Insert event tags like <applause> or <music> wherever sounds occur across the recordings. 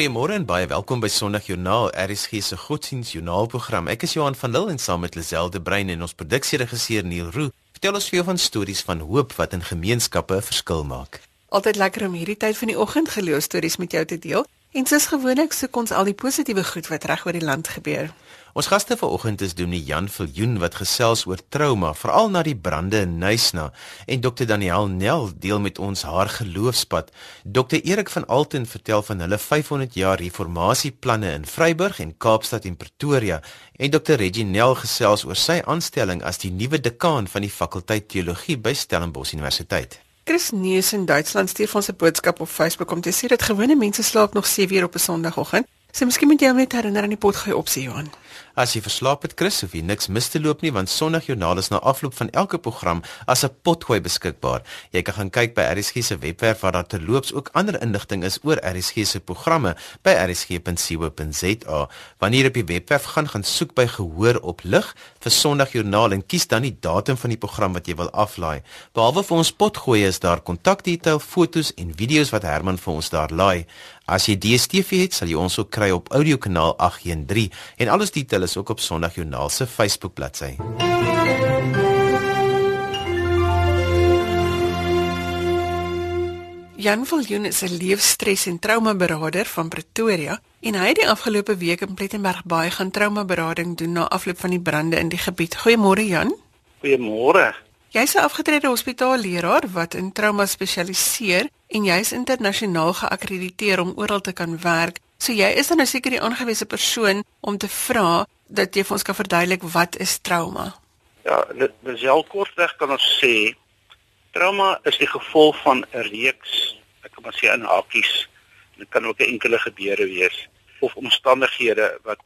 Goeiemôre en baie welkom by Sondagjoernaal, RSG se godsdienstjoernaalprogram. Ek is Johan van Lille en saam met Liselde Brein en ons produksieregisseur Neil Roo, vertel ons vir jou van stories van hoop wat in gemeenskappe 'n verskil maak. Altyd lekker om hierdie tyd van die oggend geloof stories met jou te deel. En soos gewoonlik soek ons al die positiewe goed wat reg oor die land gebeur. Ons gaste vanoggend is Dominee Jan Viljoen wat gesels oor trauma, veral na die brande in Nysna, en Dr Daniel Nel deel met ons haar geloofspad. Dr Erik van Alten vertel van hulle 500 jaar reformasieplanne in Vryburg en Kaapstad en Pretoria, en Dr Reggie Nel gesels oor sy aanstelling as die nuwe dekaan van die fakulteit teologie by Stellenbosch Universiteit. Chris Neus in Duitsland stuur ons 'n boodskap op Facebook om te sê dat gewone mense slaap nog 7 uur op 'n Sondagoggend. So miskien moet jy hom net herinner aan die potgooi opsie, Johan. As jy verslaap het, Chris, hoef jy niks mis te loop nie want Sondagjoernaal is na afloop van elke program as 'n potgooi beskikbaar. Jy kan gaan kyk by RSG se webwerf waar daar terloops ook ander inligting is oor RSG se programme by rsg.co.za. Wanneer op die webwerf gaan, gaan soek by gehoor op lig vir Sondagjoernaal en kies dan die datum van die program wat jy wil aflaai. Behalwe vir ons potgooi is daar kontakdetail, fotos en video's wat Herman vir ons daar laai. As jy DStv het, sal jy ons ook kry op audiokanaal 813 en alles detail is ook op Sondagjoernaal se Facebook bladsy. Jan Viljoen is 'n leefstres en traumaberader van Pretoria en hy het die afgelope week in Plettenberg baie gaan traumaberading doen na afloop van die brande in die gebied. Goeiemôre Jan. Goeiemôre. Jy's 'n afgetrede hospitaalleraar wat in trauma spesialiseer en jy's internasionaal geakkrediteer om oral te kan werk. So jy is dan nou seker die aangewese persoon om te vra dat jy vir ons kan verduidelik wat is trauma? Ja, dit is al kortweg kan ons sê trauma is die gevolg van 'n reeks, ek kan maar sê in hakkies. Dit kan ook 'n enkele gebeure wees of omstandighede wat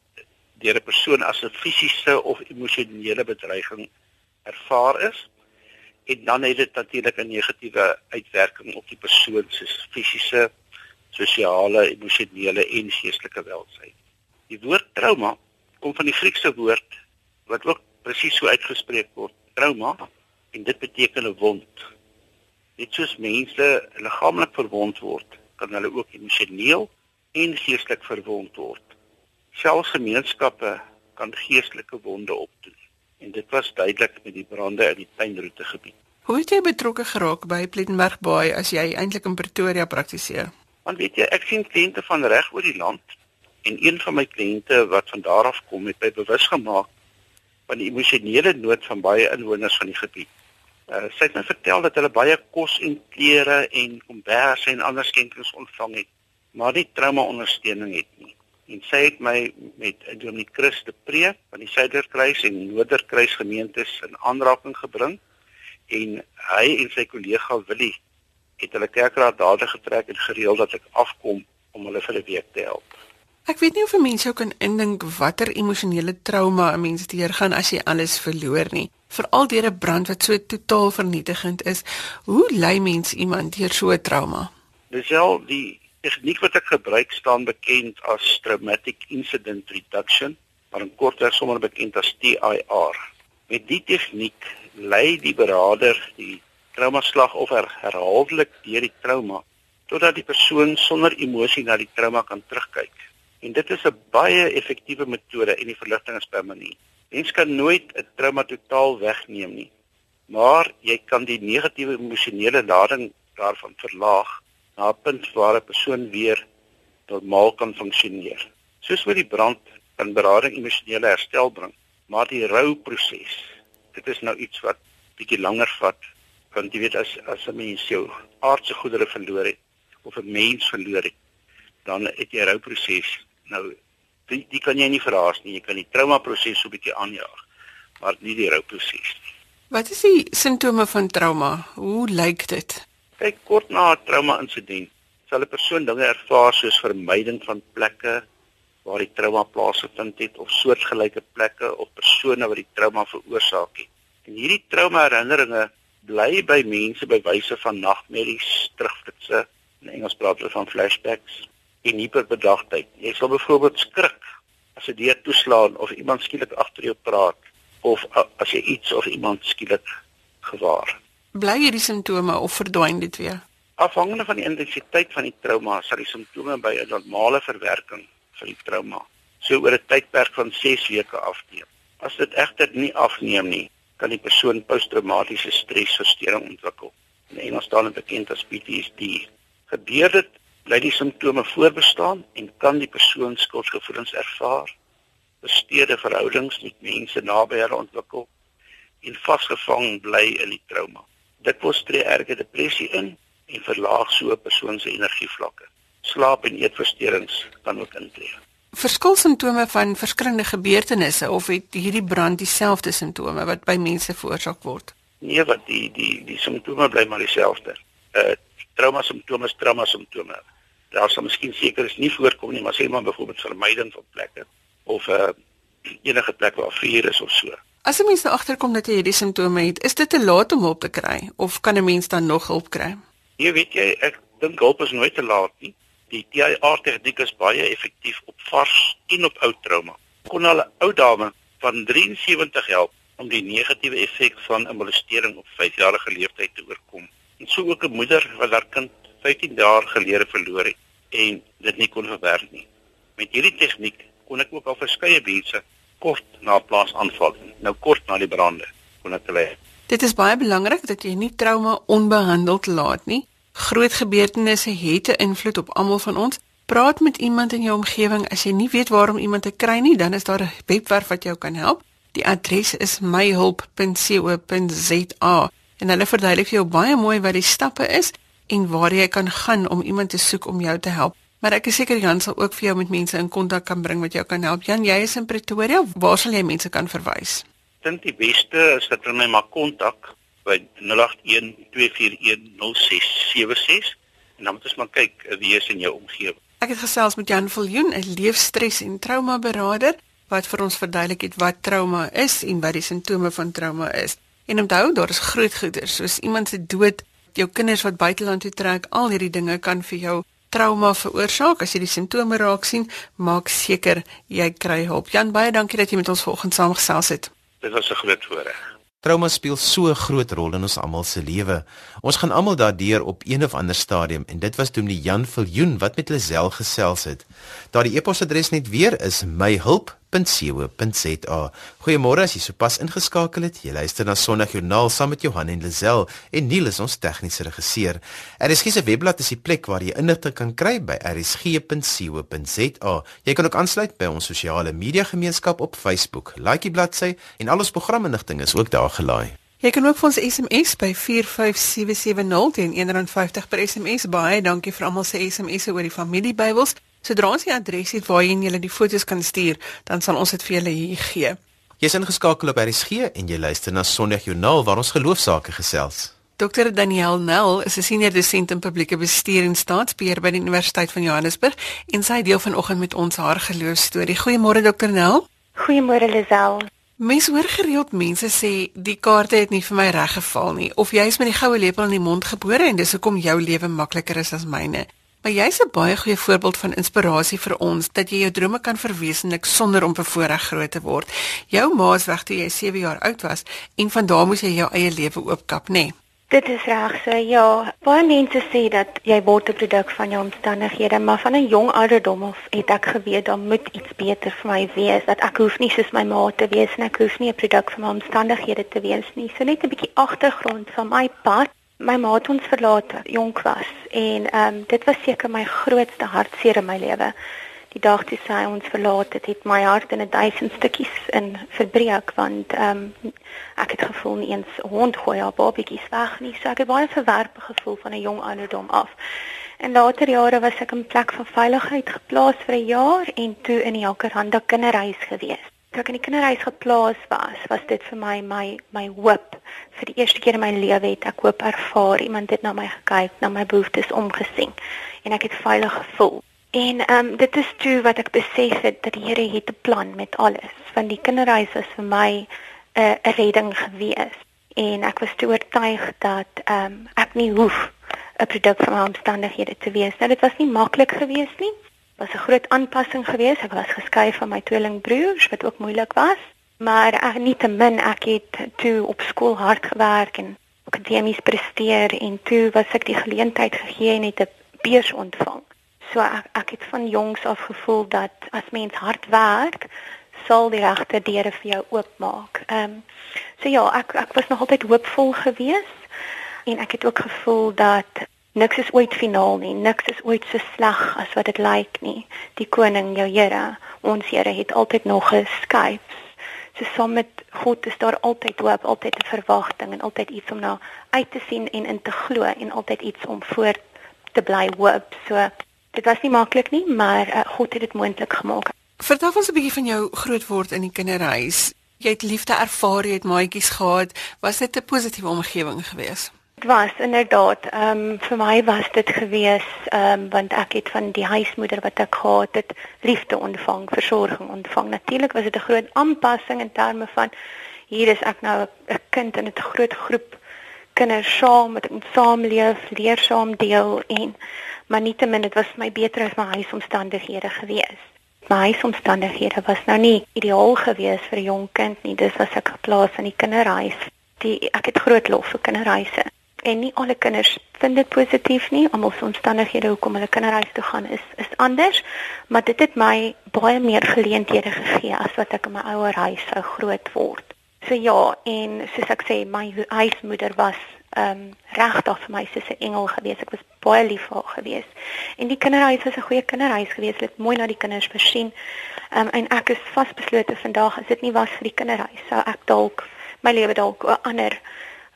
deur 'n persoon as 'n fisiese of emosionele bedreiging ervaar is en dan het dit natuurlik 'n negatiewe uitwerking op die persoon se fisiese, sosiale, emosionele en geestelike welstand. Die woord trauma kom van die Griekse woord wat ook presies so uitgespreek word, trauma, en dit beteken 'n wond. Net soos mense liggaamlik verwond word, kan hulle ook emosioneel en geestelik verwond word. Selfs gemeenskappe kan geestelike wonde opdoen en dit was duidelik met die brande in die tuinroete gebied. Hoe het jy betrokke geraak by Plettenberg Baai as jy eintlik in Pretoria praktiseer? Want weet jy, ek sien kliënte van reg oor die land en een van my kliënte wat van daar af kom het my bewus gemaak van die emosionele nood van baie inwoners van die gebied. Uh, sy het my vertel dat hulle baie kos en klere en komberse en ander skenkings ontvang het, maar nie trauma ondersteuning het nie en sy het my met Dominee Chris de Pre van die Suiderkruis en Noorderkruis gemeentes in aanraking gebring en hy en sy kollega Willie het hulle kerkraad dadelik getrek en gereël dat ek afkom om hulle vir 'n week te help. Ek weet nie of 'n mens sou kan indink watter emosionele trauma 'n mens deurgaan as jy alles verloor nie, veral deur 'n brand wat so totaal vernietigend is. Hoe lei mens iemand deur so 'n trauma? Dis al die tegniek wat ek gebruik staan bekend as traumatic incident reduction, maar in kortweg sommer bekend as TIR. Met die tegniek lei die beraader die trauma slagoffer herhaaldelik deur die trauma totdat die persoon sonder emosie na die trauma kan terugkyk. En dit is 'n baie effektiewe metode en die verligting is permanent. Mens kan nooit 'n trauma totaal wegneem nie, maar jy kan die negatiewe emosionele lading daarvan verlaag na 'n punt waar 'n persoon weer normaal kan funksioneer. Soos met die brand kan berading emosionele herstel bring, maar die rouproses, dit is nou iets wat bietjie langer vat. Want jy weet as as 'n mens jou aardse goedere verloor het of 'n mens verloor het, dan het jy rouproses. Nou die, die kan jy nie verhaas nie. Jy kan die trauma proses so 'n bietjie aanjaag, maar nie die rouproses nie. Wat is die simptome van trauma? Hoe lyk dit? Kyk kort na 'n trauma insident, sal 'n persoon dinge ervaar soos vermyding van plekke waar die trauma plaasgevind het of soortgelyke plekke of persone wat die trauma veroorsaak het. En hierdie trauma herinneringe bly by mense by wyse van nagmerries, terugflitsse, in Engels praat hulle van flashbacks en hyperbedagtheid. Jy sal byvoorbeeld skrik as 'n deur toeslaan of iemand skielik agter jou praat of as jy iets of iemand skielik gewaar bly hierdie simptome of verdwyn dit weer? Afhangende van die intensiteit van die trauma sal die simptome by 'n normale verwerking van die trauma so oor 'n tydperk van 6 weke afneem. As dit egter nie afneem nie, kan die persoon posttraumatiese stresversteuring ontwikkel. In Engels staan dit bekend as PTSD. Gebeur dit, bly die simptome voorbestaan en kan die persoon skuldgevoelens ervaar, versteurde verhoudings met mense naby hulle ontwikkel en vasgevang bly in die trauma. Dit word tree erge depressie in en verlaag so 'n persoon se energievlakke. Slaap en eetversteurings kan ook intree. Verskil simptome van verskillende gebeurtenisse of het hierdie brand dieselfde simptome wat by mense veroorsaak word? Nee, wat die die die simptome bly maar dieselfde. Uh trauma simptome is trauma simptome. Daar sal miskien seker is nie voorkom nie, maar sê maar byvoorbeeld vermyding van plekke of uh enige plek waar vuur is of so. As 'n mens nou agterkom dat jy hierdie simptome het, is dit te laat om hulp te kry of kan 'n mens dan nog hulp kry? Jy weet jy, ek dink hulp is nooit te laat nie. Die TIR tegniek is baie effektief op vars en op ou trauma. Kon al 'n ou dame van 73 help om die negatiewe effek van 'n molestering op 5-jarige leeftyd te oorkom. En so ook 'n moeder wat haar kind 15 jaar gelede verloor het en dit nie kon verwerk nie. Met hierdie tegniek kon ek ook al verskeie mense kort na plaasaanval, nou kort na die brande, kon ek hulle Dit is baie belangrik dat jy nie trauma onbehandeld laat nie. Groot gebeurtenisse het 'n invloed op almal van ons. Praat met iemand in jou omgewing as jy nie weet waarom iemand te kry nie, dan is daar 'n webwerf wat jou kan help. Die adres is myhulp.co.za en hulle verduidelik vir jou baie mooi wat die stappe is en waar jy kan gaan om iemand te soek om jou te help. Maar ek is seker Jan sal ook vir jou met mense in kontak kan bring wat jou kan help. Jan, jy is in Pretoria. Waar sal jy mense kan verwys? dink die beste is dat hulle my maar kontak by 0812410676 en dan moet ons maar kyk eh, wie is in jou omgewing. Ek het gesels met Jan Viljoen, 'n leefstres en trauma beraader wat vir ons verduidelik het wat trauma is en wat die simptome van trauma is. En onthou, daar is groot goeders soos iemand se dood, jou kinders wat buiteland toe trek, al hierdie dinge kan vir jou trauma veroorsaak. As jy die simptome raak sien, maak seker jy kry hulp. Jan, baie dankie dat jy met ons vanoggend saamgesels het. Dit was 'n groot voorreg. Trauma speel so 'n groot rol in ons almal se lewe. Ons gaan almal daardeur op een of ander stadium en dit was toe die Jan Viljoen wat met Lisel gesels het. Daardie e-posadres net weer is myhulp www.co.za. Goeiemôre as jy sopas ingeskakel het. Jy luister na Sondagjoernaal saam met Johan en Lazel en Neil is ons tegniese regisseur. RSG se webblad is die plek waar jy inligting kan kry by rsg.co.za. Jy kan ook aansluit by ons sosiale media gemeenskap op Facebook. Like die bladsy en al ons programinligting is ook daar gelaai. Jy kan ook vir ons SMS by 45770 teen R1.50 per SMS. Baie dankie vir almal se SMS'e oor die familiebybels. Sodra ons die adres het waarheen jy die foto's kan stuur, dan sal ons dit vir julle hier gee. Jy's ingeskakel op RSG en jy luister na Sondagjoernaal waar ons geloofsaake gesels. Dr. Daniel Nel is 'n senior dosent in publieke bestuur en staatsbeheer by die Universiteit van Johannesburg en sy deel vanoggend met ons haar geloofstorie. Goeiemôre Dr. Nel. Goeiemôre Lisel. Mense hoor gereeld mense sê die kaarte het nie vir my reg geval nie of jy's met die goue lepel in die mond gebore en dis hoekom jou lewe makliker is as myne. Maar jy's 'n baie goeie voorbeeld van inspirasie vir ons dat jy jou drome kan verwesenlik sonder om bevoorreg groot te word. Jou ma is weg toe jy 7 jaar oud was en van daar moes jy jou eie lewe oopkap, nê? Nee. Dit is reg, so ja. Baie mense sê dat jy word 'n produk van jou omstandighede, maar van 'n jong ouderdom af het ek geweet dan moet iets beter vir my wees. Dat ek hoef nie soos my ma te wees en ek hoef nie 'n produk van my omstandighede te wees nie. So net 'n bietjie agtergrond van my pad. My ma het ons verlaat jonk was en ehm um, dit was seker my grootste hartseer in my lewe. Die dag toe sy ons verlaat het, het my hart in 'n duisend stukkies in verbreek want ehm um, ek het gevoel nie eens hond gooi haar babatjies weg nie. So ek het baie verwerpe gevoel van 'n jong ouderdom af. En later jare was ek in plek van veiligheid geplaas vir 'n jaar en toe in die Jacaranda kinderhuis gewees toe ek in die kinderhuis geplaas was, was dit vir my my my hoop. Vir die eerste keer in my lewe het ek hoop ervaar. Iemand het na my gekyk, na my behoeftes omgesien en ek het veilig gevoel. En ehm um, dit is toe wat ek besef het dat die Here het 'n plan met alles. Want die kinderhuis was vir my 'n uh, 'n redding gewees. En ek was toe oortuig dat ehm um, ek nie hoef 'n produk van my omstandighede te wees. Nou dit was nie maklik geweest nie was 'n groot aanpassing geweest. Ek was geskei van my tweelingbroers wat ook moeilik was, maar ek nie te min ek het toe op skool hard gewerk en akademies presteer en toe was ek die geleentheid gegee en het 'n beurs ontvang. So ek, ek het van jongs af gevoel dat as mens hard werk, sal die regte deure vir jou oopmaak. Ehm um, so ja, ek ek was nog altyd hoopvol geweest en ek het ook gevoel dat niks is ooit finaal nie. Niks is ooit so sleg as wat dit lyk nie. Die koning, jou Here, ons Here het altyd nog geskuif so saam met God is daar altyd hoop, altyd 'n verwagting en altyd iets om na uit te sien en in te glo en altyd iets om voor te bly hoop. So dit was nie maklik nie, maar uh, God het dit moontlik gemaak. Vertel ons 'n bietjie van jou grootword in die kinderhuis. Jy het liefde ervaar, jy het maatjies gehad. Was dit 'n positiewe omgewing geweest? Was inderdaad ehm um, vir my was dit gewees ehm um, want ek het van die huismoeder wat ek gehad het liefde ontvang, versorging ontvang. Natuurlik was dit 'n groot aanpassing in terme van hier is ek nou 'n kind in 'n groot groep kinders saam met ons saamleef, leer saam deel en maar nietemin dit was my beter as my huisomstandighede gewees. My huisomstandighede was nou nie ideaal gewees vir 'n jong kind nie. Dis was ek geplaas in die kinderhuis. Die ek het groot lof vir kinderhuise en nie alle kinders vind dit positief nie. Almal se omstandighede hoekom hulle kinderhuis toe gaan is is anders, maar dit het my baie meer geleenthede gegee as wat ek in my ouer huis sou groot word. So ja, en soos ek sê, my huismoeder was ehm um, regtig vir my soos 'n engel gewees. Ek was baie lief vir haar gewees. En die kinderhuis was 'n goeie kinderhuis gewees. Hulle het mooi na die kinders versien. Ehm um, en ek is vasbeslote vandag as dit nie was vir die kinderhuis sou ek dalk my lewe dalk 'n ander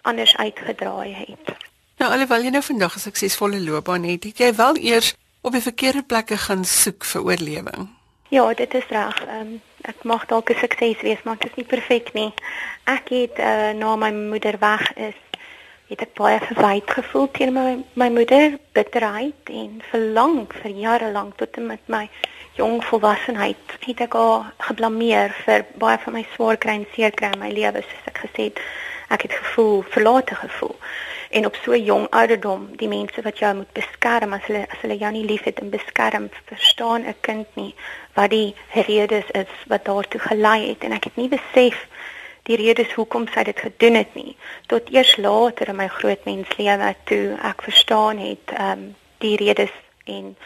anders uitgedraai het. Nou alhoewel jy nou vandag 'n suksesvolle loopbaan het, het jy wel eers op die verkeerde plekke gaan soek vir oorlewing. Ja, dit is reg. Um, ek mag dalk 'n sukses wees, maar dit is nie perfek nie. Ek het uh, na my moeder weg is, het ek baie verwyd gevoel teen my my moeder, bitterheid en verlang vir jare lank tot en met my jong volwassenheid het ek haar geblameer vir baie van my swaar kry en seer kry in my lewe, soos ek gesê het ek het gevoel verlate gevoel. En op so jong ouderdom die mense wat jou moet beskerm as hulle as hulle jou nie liefhet en beskerm verstaan 'n kind nie wat die redes is wat daartoe gelei het. En ek het nie besef die redes hoekom sy dit gedoen het nie. Tot eers later in my groot menslewe toe ek verstaan het ehm um, die redes en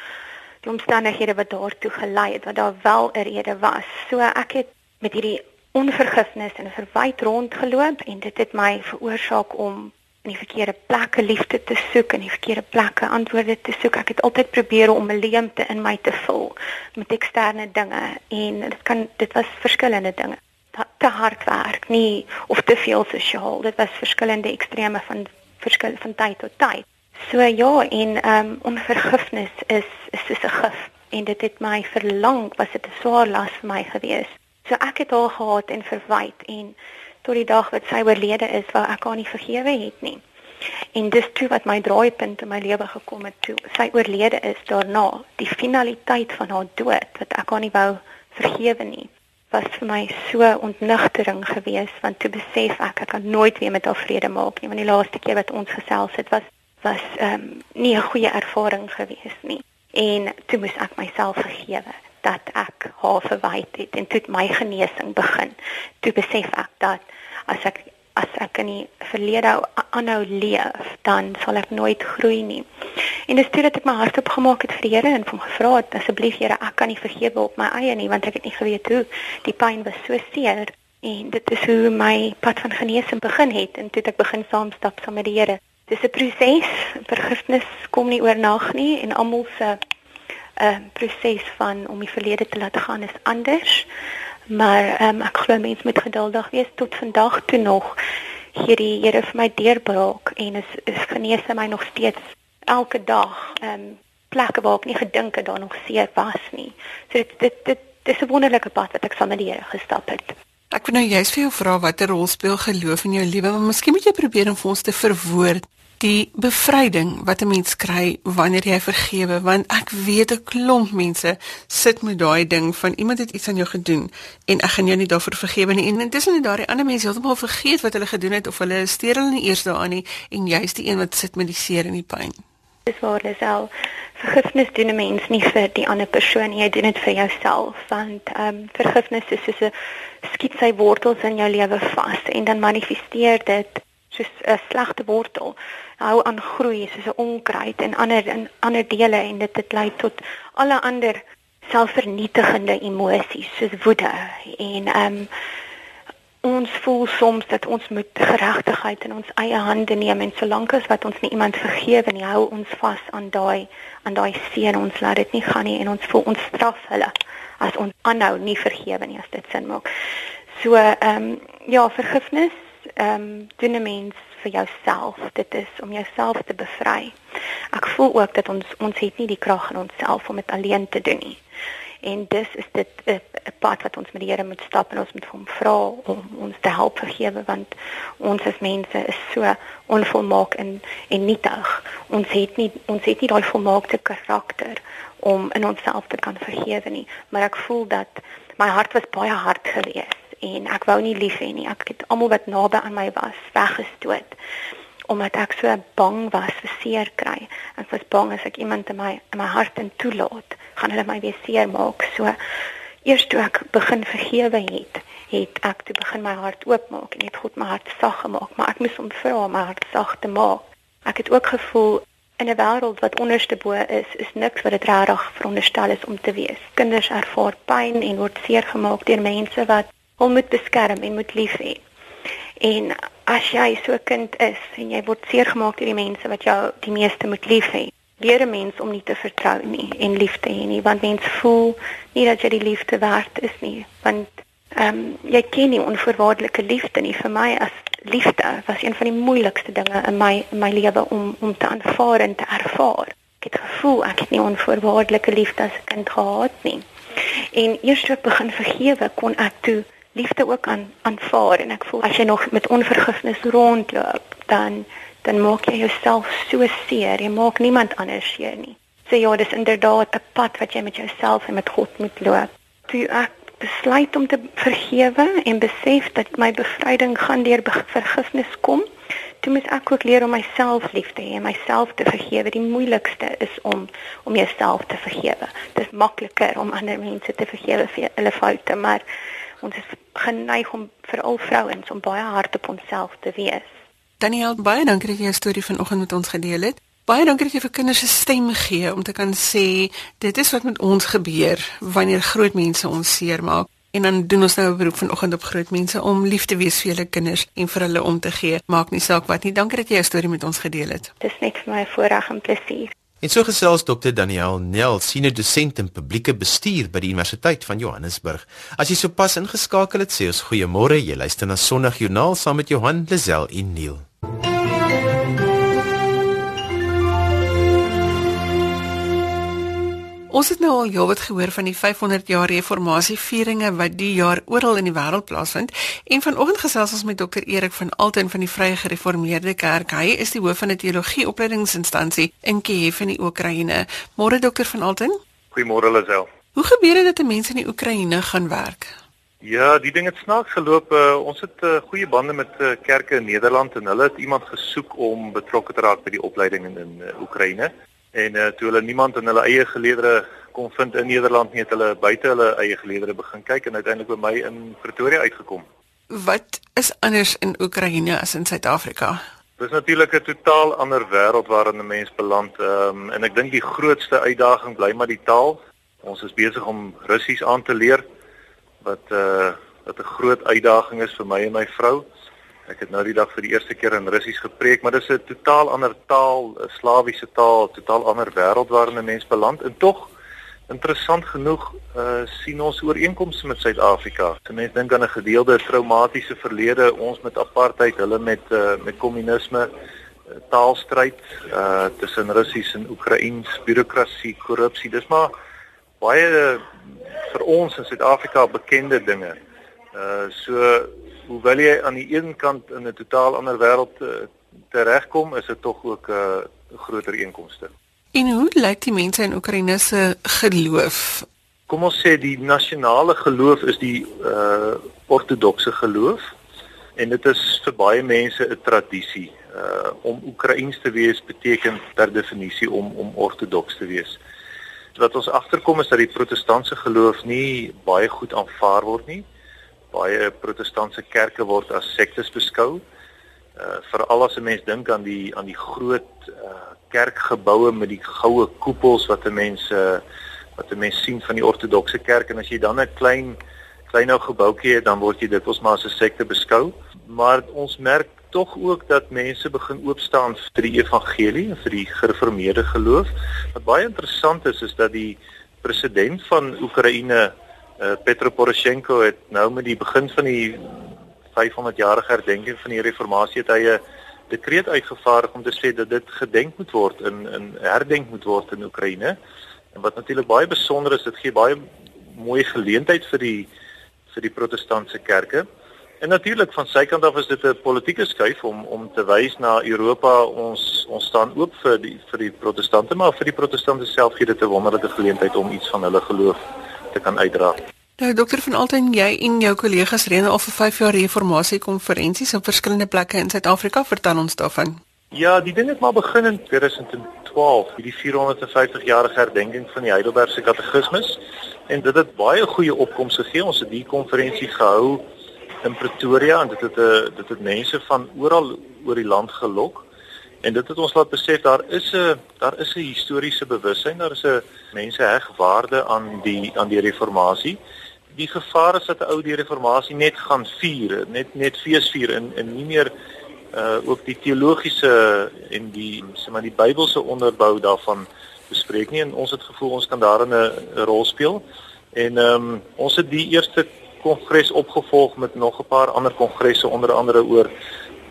die omstandighede wat daartoe gelei het wat daar wel 'n rede was. So ek het met hierdie onvergifnis en verwyd rondgeloop en dit het my veroorsaak om in die verkeerde plekke liefde te soek en die verkeerde plekke antwoorde te soek. Ek het altyd probeer om 'n leemte in my te vul met eksterne dinge en dit kan dit was verskillende dinge. Te hard werk, nie of te veel sosiaal. Dit was verskillende extreme van verskil van tyd tot tyd. So ja, en ehm um, onvergifnis is is soos 'n gif en dit het my verlang, was dit 'n swaar las vir my geweest. So ek het haar gehaat en verwyd en tot die dag wat sy oorlede is, wou ek haar nie vergewe het nie. En dis toe wat my draaipunt in my lewe gekom het toe sy oorlede is daarna, die finaliteit van haar dood wat ek haar nie wou vergewe nie was vir my so ontnigtering geweest want toe besef ek ek kan nooit weer met haar vrede maak nie want die laaste keer wat ons gesels het was was ehm um, nie 'n goeie ervaring geweest nie en toe moes ek myself vergewe dat ek haar verwyd het en toe my genesing begin. Toe besef ek dat as ek as ek in die verlede aanhou leef, dan sal ek nooit groei nie. En dis toe dat ek my hart opgemaak het vir die Here en hom gevra het asseblief Here, ek kan nie vergewe op my eie nie want ek het nie geweet hoe die pyn was so seer en dit is hoe my pad van genesing begin het en toe ek begin saamstap saam met die Here. Dis 'n proses. Vergifnis kom nie oornag nie en almal se uh, proses van om die verlede te laat gaan is anders. Maar um, ek glo mense moet geduldig wees tot vandag toe nog hierdie Here vir my deurbraak en is is genees my nog steeds elke dag. Ehm um, plekke waar ek nie gedink het daar nog seer was nie. So dit dit dit dis 'n wonderlike pad wat ek saam met die Here gestap het. Ek wil nou juist vir jou vra watter rol speel geloof in jou lewe, maar miskien moet jy probeer om vir ons te verwoord die bevryding wat 'n mens kry wanneer jy vergewe want ek weet 'n klomp mense sit met daai ding van iemand het iets aan jou gedoen en ek gaan jou nie daarvoor vergewe nie. En intussen het daai ander mense heeltemal vergeet wat hulle gedoen het of hulle steur hulle nie eers daaraan nie en jy's die een wat sit met die seer en die pyn Dis waar dis al vergifnis doen 'n mens nie vir die ander persoon jy doen dit vir jouself want ehm um, vergifnis is soos 'n skiet sy wortels in jou lewe vas en dan manifesteer dit soos 'n slegte wortel hou aan groei soos 'n onkruid en ander in ander dele en dit het lei tot alle ander selfvernietigende emosies soos woede en ehm um, ons voel soms dat ons moet geregtigheid in ons eie hande neem en solank as wat ons nie iemand vergewe nie hou ons vas aan daai aan daai seën ons laat dit nie gaan nie en ons voel ons straf hulle as ons aanhou nie vergewe nie as dit sin maak. So ehm um, ja, vergifnis ehm um, doen 'n mens vir jouself. Dit is om jouself te bevry. Ek voel ook dat ons ons het nie die krag in onsself om dit alleen te doen nie. En dis is dit 'n pad wat ons met die Here moet stap en ons moet hom vra om ons te help vergewe want ons as mense is so onvolmaak en en nietig. Ons het nie ons het nie daai volmaakte karakter om in onsself te kan vergewe nie, maar ek voel dat my hart was baie hard geweest en ek wou nie lief hê nie. Ek het almal wat naby aan my was weggestoot omdat ek so bang was vir seer kry. Ek was bang as ek iemand in my in my hart in toelaat, gaan hulle my weer seer maak. So eers toe ek begin vergewe het, het ek toe begin my hart oopmaak en het God my hart sag gemaak, maar ek moes hom vra om my hart sag te maak. Ek het ook gevoel in 'n wêreld wat onderste bo is, is niks wat dit regtig veronderstel is om te wees. Kinders ervaar pyn en word seer gemaak deur mense wat hom moet beskerm en moet lief hê. En as jy so 'n kind is en jy word seer gemaak deur die mense wat jou die meeste moet lief hê, leer 'n mens om nie te vertrou nie en lief te hê nie, want mens voel nie dat jy die liefde werd is nie, want ehm um, jy ken nie onvoorwaardelike liefde nie vir my as liefde was een van die moeilikste dinge in my in my lewe om om te aanvaar en te ervaar. Ek het gevoel ek het nie onvoorwaardelike liefde as 'n kind gehad nie. En eers toe ek begin vergewe, kon ek toe liefde ook aan aanvaar en ek voel as jy nog met onvergifnis rondloop dan dan maak jy jouself so seer. Jy maak niemand anders seer nie. Sê so ja dis inderdaad 'n pad wat jy met jouself en met God moet loop. Toe ek besluit om te vergewe en besef dat my bevryding gaan deur vergifnis kom toe moet ek ook leer om myself lief te hê en myself te vergewe. Die moeilikste is om om jouself te vergewe. Dit is makliker om ander mense te vergewe vir hulle foute maar ons is geneig om veral vrouens om baie hard op onsself te wees. Daniel, baie dankie dat jy jou storie vanoggend met ons gedeel het. Baie dankie dat jy vir kinders 'n stem gee om te kan sê dit is wat met ons gebeur wanneer groot mense ons seermaak. En dan doen ons nou 'n beroep vanoggend op groot mense om lief te wees vir hulle kinders en vir hulle om te gee. Maak nie saak wat nie. Dankie dat jy jou storie met ons gedeel het. Dis net vir my voorreg en plesier. En so gesels Dr. Daniel Nel, senior dosent in publieke bestuur by die Universiteit van Johannesburg. As jy sopas ingeskakel het, sê ons goeiemôre. Jy luister na Sondagjoernaal saam met Johan Lazel en Neil. Ons het nou al heelwat gehoor van die 500 jaar reformatievieringe wat die jaar oral in die wêreld plaasvind en vanoggend gesels ons met dokter Erik van Alten van die Vrye Gereformeerde Kerk. Hy is die hoof van die teologie opleidingsinstansie in Kiev in die Oekraïne. Môre dokter van Alten? Goeiemôre Lisel. Hoe gebeur dit dat mense in die Oekraïne gaan werk? Ja, die ding het snaaks geloop. Uh, ons het uh, goeie bande met uh, kerke in Nederland en hulle het iemand gesoek om betrokke te raak by die opleiding in, in uh, Oekraïne en uh, toe hulle niemand in hulle eie geleedere kon vind in Nederland nie het hulle buite hulle eie geleedere begin kyk en uiteindelik by my in Pretoria uitgekom. Wat is anders in Oekraïne as in Suid-Afrika? Dit is natuurlik 'n totaal ander wêreld waarin 'n mens beland um, en ek dink die grootste uitdaging bly maar die taal. Ons is besig om Russies aan te leer wat uh wat 'n groot uitdaging is vir my en my vrou. Ek het nou die dag vir die eerste keer in Russies gepreek, maar dit is 'n totaal ander taal, 'n Slawiese taal, totaal ander wêreld waarin 'n mens beland. En tog interessant genoeg uh sien ons ooreenkomste met Suid-Afrika. As mense dink aan 'n gedeelde traumatiese verlede, ons met apartheid, hulle met uh met kommunisme, uh, taalstryd uh tussen Russies en Oekraïens, bureaukrasie, korrupsie. Dis maar baie uh, vir ons in Suid-Afrika bekende dinge. Uh so hoewel jy aan die een kant in 'n totaal ander wêreld uh, teregkom, is dit tog ook 'n uh, groter inkomste. En hoe lyk die mense in Oekraïne se geloof? Kom ons sê die nasionale geloof is die uh ortodokse geloof en dit is vir baie mense 'n tradisie. Uh om Oekraïens te wees beteken per definisie om om ortodoks te wees. Wat ons agterkom is dat die protestantse geloof nie baie goed aanvaar word nie baie protestantse kerke word as sektes beskou. uh veral as 'n mens dink aan die aan die groot uh kerkgeboue met die goue koepels wat 'n mens uh wat 'n mens sien van die ortodokse kerk. En as jy dan 'n klein klein ou gebouetjie het dan word jy dit ons maar as 'n sekte beskou. Maar ons merk tog ook dat mense begin oopstaan vir die evangelie en vir die gereformeerde geloof. Wat baie interessant is is dat die president van Oekraïne uh, Petro Poroshenko het nou met die begin van die 500 jarige herdenking van die reformatie het hy 'n dekreet uitgevaardig om te sê dat dit gedenk moet word in in herdenk moet word in Oekraïne. En wat natuurlik baie besonder is, dit gee baie mooi geleentheid vir die vir die protestantse kerke. En natuurlik van sy kant af is dit 'n politieke skuif om om te wys na Europa ons ons staan oop vir die vir die protestante maar vir die protestante self gee dit 'n wonderlike geleentheid om iets van hulle geloof te kan uitdra. Nou dokter van Alten, jy en jou kollegas reën al vir 5 jaar reformatie konferensies op verskillende plekke in Suid-Afrika. Vertel ons daarvan. Ja, die ding het maar begin in 2012, hierdie 450 jarige herdenking van die Heidelbergse Katekismes en dit het baie goeie opkomste gegee. Ons het die konferensie gehou in Pretoria en dit het 'n eh, dit het mense van oral oor die land gelok. En dit het ons laat besef daar is 'n daar is 'n historiese bewussyn, daar is 'n mense heg waarde aan die aan die reformatie die gevaar is dat 'n ou die reformatie net gaan vier, net net feesvier in in nie meer uh ook die teologiese en die sê maar die Bybelse onderbou daarvan bespreek nie en ons het gevoel ons kan daarin 'n rol speel. En ehm um, ons het die eerste kongres opgevolg met nog 'n paar ander kongresse onder andere oor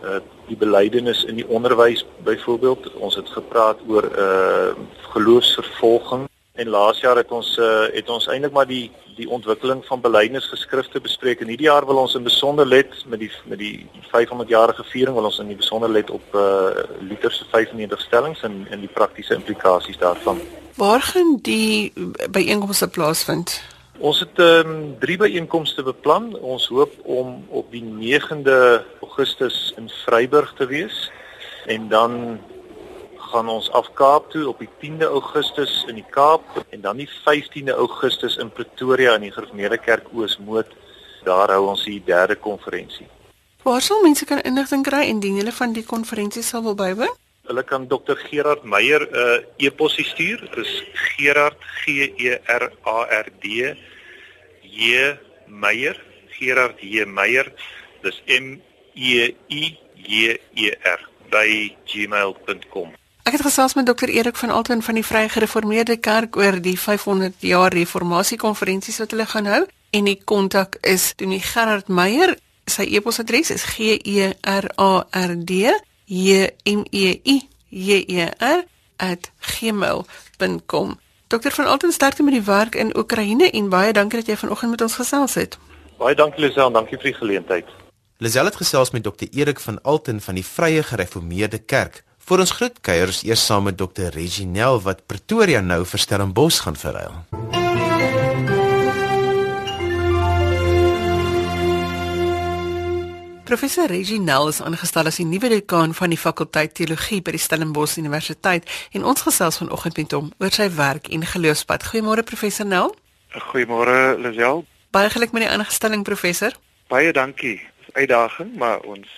uh die belydenis in die onderwys byvoorbeeld. Ons het gepraat oor uh geloofsvervolging En laas jaar het ons uh, het ons eintlik maar die die ontwikkeling van belydenisgeskrifte bespreek en hierdie jaar wil ons in besonder let met die met die 500 jarige viering wil ons in die besonder let op uh Luther se 95 stellings en en die praktiese implikasies daarvan. Waar gaan die byeenkomste plaasvind? Ons het ehm um, drie byeenkomste beplan. Ons hoop om op die 9de Augustus in Vryburg te wees en dan gaan ons af Kaap toe op die 10de Augustus in die Kaap en dan die 15de Augustus in Pretoria in die Gereformeerde Kerk Oosmoed. Daar hou ons die derde konferensie. Waar sal mense kan inligting kry indien hulle van die konferensie sal wil bywoon? Hulle kan Dr Gerard Meyer 'n uh, e-pos stuur. Dit is Gerard G E R A R D J Meyer, Gerard J Meyer. Dis M E I J E R by gmail.com. Ek het gesels met dokter Erik van Alten van die Vrye Gereformeerde Kerk oor die 500 jaar reformatie konferensies wat hulle gaan hou en die kontak is Tony Gerard Meyer. Sy e-posadres is g e r a r d j m e i j e r @gmail.com. Dokter van Alten sterkte met die werk in Oekraïne en baie dankie dat jy vanoggend met ons gesels het. Baie dankie Lisel, dankie vir die geleentheid. Lisel het gesels met dokter Erik van Alten van die Vrye Gereformeerde Kerk. Vir ons groet kuiers eers saam met Dr. Reginel wat Pretoria nou vir Stellenbosch gaan verruil. Professor Reginel is aangestel as die nuwe dekaan van die fakulteit teologie by die Stellenbosch Universiteit en ons gesels vanoggend met hom oor sy werk en geloofspad. Goeiemôre professor Nel. Goeiemôre Lisel. Baie geluk met die aanstelling professor. Baie dankie. Uitdaging, maar ons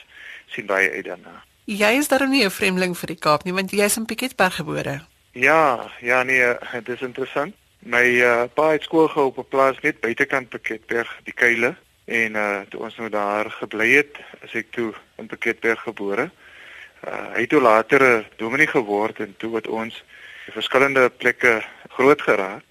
sien baie uit daarna. Jy is darem nie 'n vreemdeling vir die Kaap nie, want jy is in Piketberg gebore. Ja, ja nee, dit is interessant. My uh, pa het skool gehou op 'n plaas net buitekant Piketberg, die Kuile, en uh toe ons nou daar gebly het, is ek toe in Piketberg gebore. Uh hy het toe later 'n dominee geword en toe het ons verskillende plekke groot geraak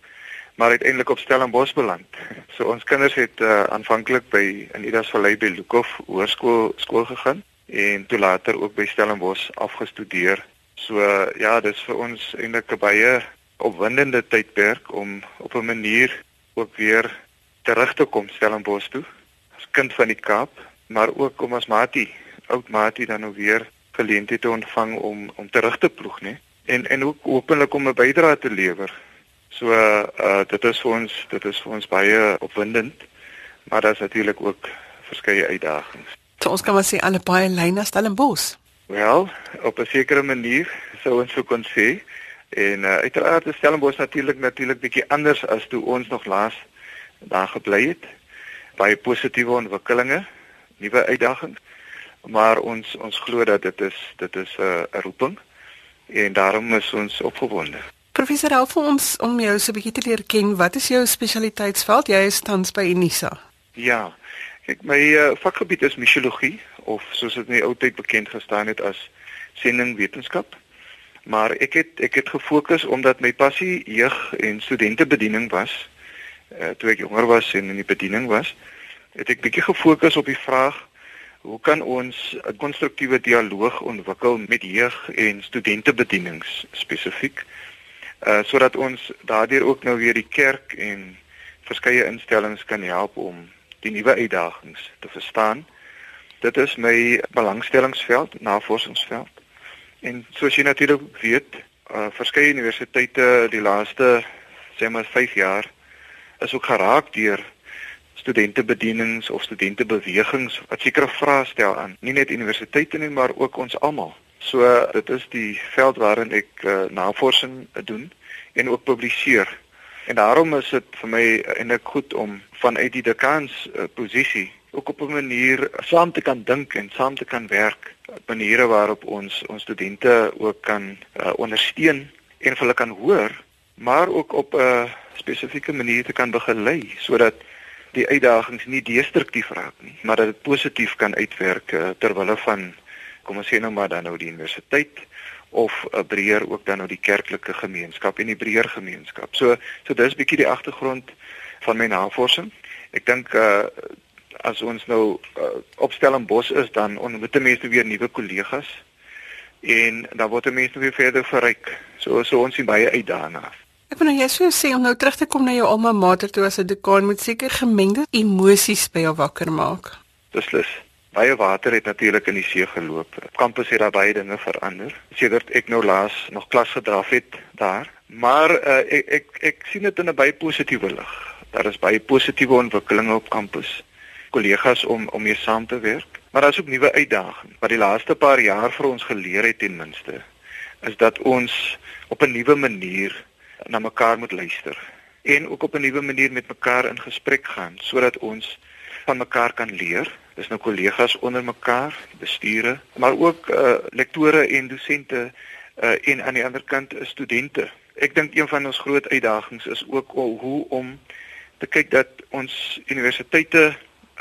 maar uiteindelik op Stellenbosch beland. <laughs> So ons kinders het uh, aanvanklik by in Idas Vallei by Lukhof Hoërskool skool gegaan en toe later ook by Stellenbosch afgestudeer. So ja, dis vir ons eintlik 'n baie opwindende tydperk om op 'n manier ook weer terug te kom Stellenbosch toe kind van die Kaap, maar ook om as Mati, oud Mati dan nou weer geleentheid te ontvang om om terug te ploeg, né? En en ook openlik om 'n bydrae te lewer. So uh dit is vir ons dit is vir ons baie opwindend, maar daar's natuurlik ook verskeie uitdagings. So ons kan maar sê alle baie lyne stel in bos. Wel, op 'n sekere manier sou ons sou kon sê en uh, uiteraard is Stellenbosch natuurlik natuurlik bietjie anders as toe ons nog laas daar gebly het. Baie positiewe ontwikkelinge, nuwe uitdagings. maar ons ons glo dat dit is dit is 'n uh, roeping en daarom is ons opgewonde. Professor help ons om jou so 'n bietjie te leer ken. Wat is jou spesialiteitsveld? Jy is tans by Unisa. Ja. Ek my uh, vakgebied is misiologie of soos dit in die ou tyd bekend gestaan het as sendingwetenskap. Maar ek het ek het gefokus omdat my passie jeug en studentebediening was. Uh, toe ek jonger was en in die bediening was, het ek bietjie gefokus op die vraag Hoe kan ons 'n konstruktiewe dialoog ontwikkel met jeug en studentebedienings spesifiek? Uh sodat ons daardeur ook nou weer die kerk en verskeie instellings kan help om die nuwe uitdagings te verstaan. Dit is my belangstellingsveld, navorsingsveld. En soos jy natuurlik weet, uh verskeie universiteite die laaste sê maar 5 jaar is ook geraak deur studentebedienings of studentebewegings wat sekere vrae stel aan nie net universiteite nie maar ook ons almal. So dit is die veld waarin ek uh, navorsing doen en ook publiseer. En daarom is dit vir my eintlik goed om vanuit die dekans uh, posisie ook op 'n manier saam te kan dink en saam te kan werk op maniere waarop ons ons studente ook kan uh, ondersteun en hulle kan hoor, maar ook op 'n spesifieke manier te kan begelei sodat die uitdagings nie destruktief raak nie, maar dat dit positief kan uitwerk uh, ter wille van kom ons sê nou maar dan nou die universiteit of 'n uh, breër ook dan nou die kerklike gemeenskap en die breër gemeenskap. So so dis bietjie die agtergrond van my navorsing. Ek dink uh as ons nou uh, opstel in Bos is dan ontmoet mense weer nuwe kollegas en dan word mense weer verder verryk. So so ons sien baie uit daarna. Ek wil nou jy sou sê om nou terug te kom na jou alma mater toe as 'n dekaan moet seker gemengde emosies by jou wakker maak. Beslis. Baie water het natuurlik in die see geloop. Op kampus het daar baie dinge verander. Sedert ek nou laas nog klas gedraf het daar, maar uh, ek ek ek sien dit in 'n baie positiewe lig. Daar is baie positiewe ontwikkelinge op kampus. Kollegas om om mee saam te werk, maar daar is ook nuwe uitdagings. Wat die laaste paar jaar vir ons geleer het ten minste, is dat ons op 'n nuwe manier na mekaar moet luister en ook op 'n nuwe manier met mekaar in gesprek gaan sodat ons van mekaar kan leer. Dis nou kollegas onder mekaar, bestuure, maar ook uh lektore en dosente uh en aan die ander kant is studente. Ek dink een van ons groot uitdagings is ook hoe om te kyk dat ons universiteite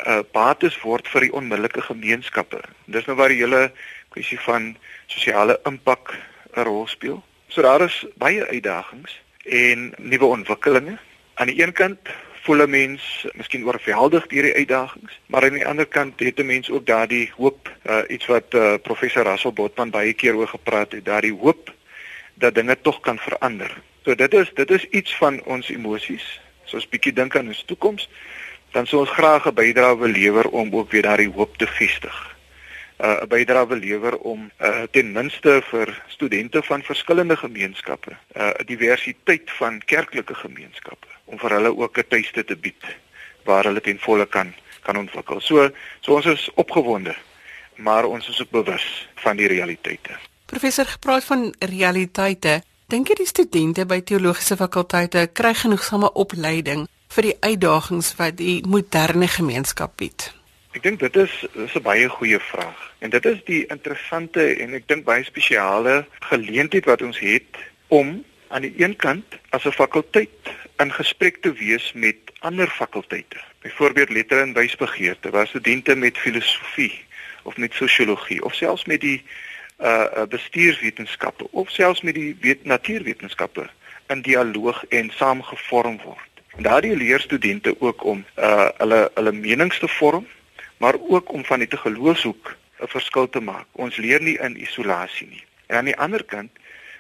uh bates word vir die onmiddellike gemeenskappe. Dis nou waar die hele kwessie van sosiale impak 'n rol speel. So daar is baie uitdagings en nuwe ontwikkelinge. Aan die een kant voel 'n mens miskien oorweldig deur die uitdagings, maar aan die ander kant het 'n mens ook daardie hoop, uh, iets wat uh, professor Russell Botman baie keer oor gepraat het, daardie hoop dat dinge tog kan verander. So dit is dit is iets van ons emosies. So as bietjie dink aan ons toekoms, dan sou ons graag 'n bydrae wil lewer om ook weer daardie hoop te vestig. Uh, 'n uh, bydrae wil lewer om uh, ten minste vir studente van verskillende gemeenskappe, 'n uh, diversiteit van kerklike gemeenskappe om vir hulle ook 'n tuiste te bied waar hulle ten volle kan kan ontwikkel. So so ons is opgewonde, maar ons is ook bewus van die realiteite. Professor gepraat van realiteite. Dink jy die studente by teologiese fakulteite kry genoegsame opleiding vir die uitdagings wat die moderne gemeenskap bied? Ek dink dit is dis 'n baie goeie vraag. En dit is die interessante en ek dink baie spesiale geleentheid wat ons het om aan die een kant as 'n fakulteit in gesprek te wees met ander fakulteite. Byvoorbeeld lettere en wysbegeerte, waar studente met filosofie of met sosiologie of selfs met die uh bestuurswetenskappe of selfs met die wet natuurwetenskappe in dialoog en saamgevorm word. En daardie leer studente ook om uh hulle hulle menings te vorm maar ook om van die te geloofshoek 'n verskil te maak. Ons leer nie in isolasie nie. En aan die ander kant,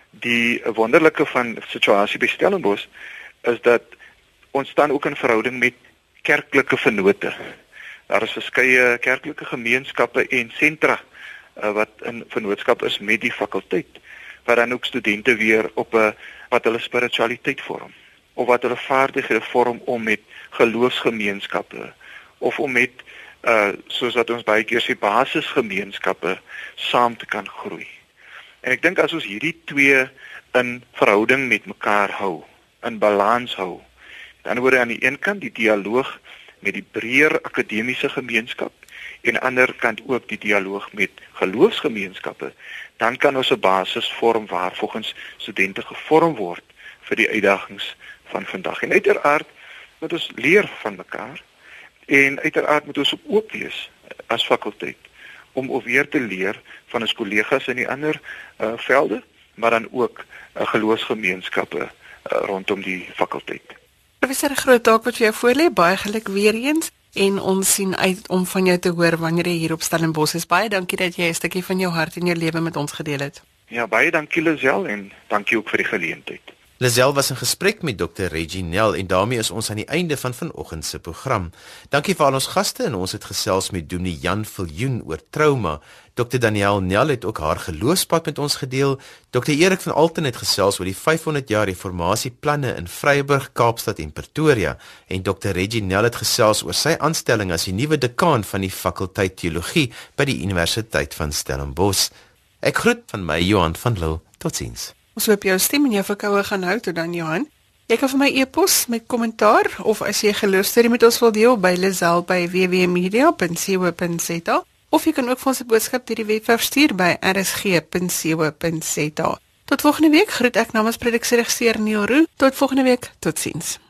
die wonderlike van situasie by Stellenbosch is dat ons staan ook in verhouding met kerklike vennote. Daar is verskeie kerklike gemeenskappe en sentra uh, wat in vennootskap is met die fakulteit waar dan ook studente weer op 'n wat hulle spiritualiteit vorm of wat hulle vaardighede vorm om met geloofsgemeenskappe of om met uh soos wat ons baie keer sê basisgemeenskappe saam te kan groei. En ek dink as ons hierdie twee in verhouding met mekaar hou, in balans hou, dan word aan die een kant die dialoog met die breër akademiese gemeenskap en aan die ander kant ook die dialoog met geloofsgemeenskappe, dan kan ons 'n basis vorm waar volgens studente gevorm word vir die uitdagings van vandag. En uiteraard moet ons leer van mekaar en uiteraard moet ons oop wees as fakulteit om weer te leer van ons kollegas in die ander uh, velde, maar dan ook uh, geloofsgemeenskappe uh, rondom die fakulteit. Professor Groot dalk wat vir jou voorlê baie geluk weer eens en ons sien uit om van jou te hoor wanneer jy hier op Stellenbosch is. Baie dankie dat jy 'n stukkie van jou hart en jou lewe met ons gedeel het. Ja, baie dankie Lisel en dankie ook vir die geleentheid. Lisel was in gesprek met Dr. Reginel en daarmee is ons aan die einde van vanoggend se program. Dankie vir al ons gaste en ons het gesels met Dominee Jan Viljoen oor trauma. Dr. Daniel Nel het ook haar geloofspad met ons gedeel. Dr. Erik van Alten het gesels oor die 500 jaar reformasieplanne in Vryburg, Kaapstad en Pretoria en Dr. Reginel het gesels oor sy aanstelling as die nuwe dekaan van die fakulteit teologie by die Universiteit van Stellenbosch. Ek groet van my Johan van Lille. Totsiens. Ons hoop jou stem en jou verkoue gaan hou tot dan Johan. Jy kan vir my e-pos met kommentaar of as jy geloofstorie met ons wil deel by lazel@wwmedia.co.za of jy kan ook vir ons 'n boodskap deur die webwerf stuur by rsg.co.za. Tot volgende week groet ek namens produksieregisseur Neil Roo. Tot volgende week. Totsiens.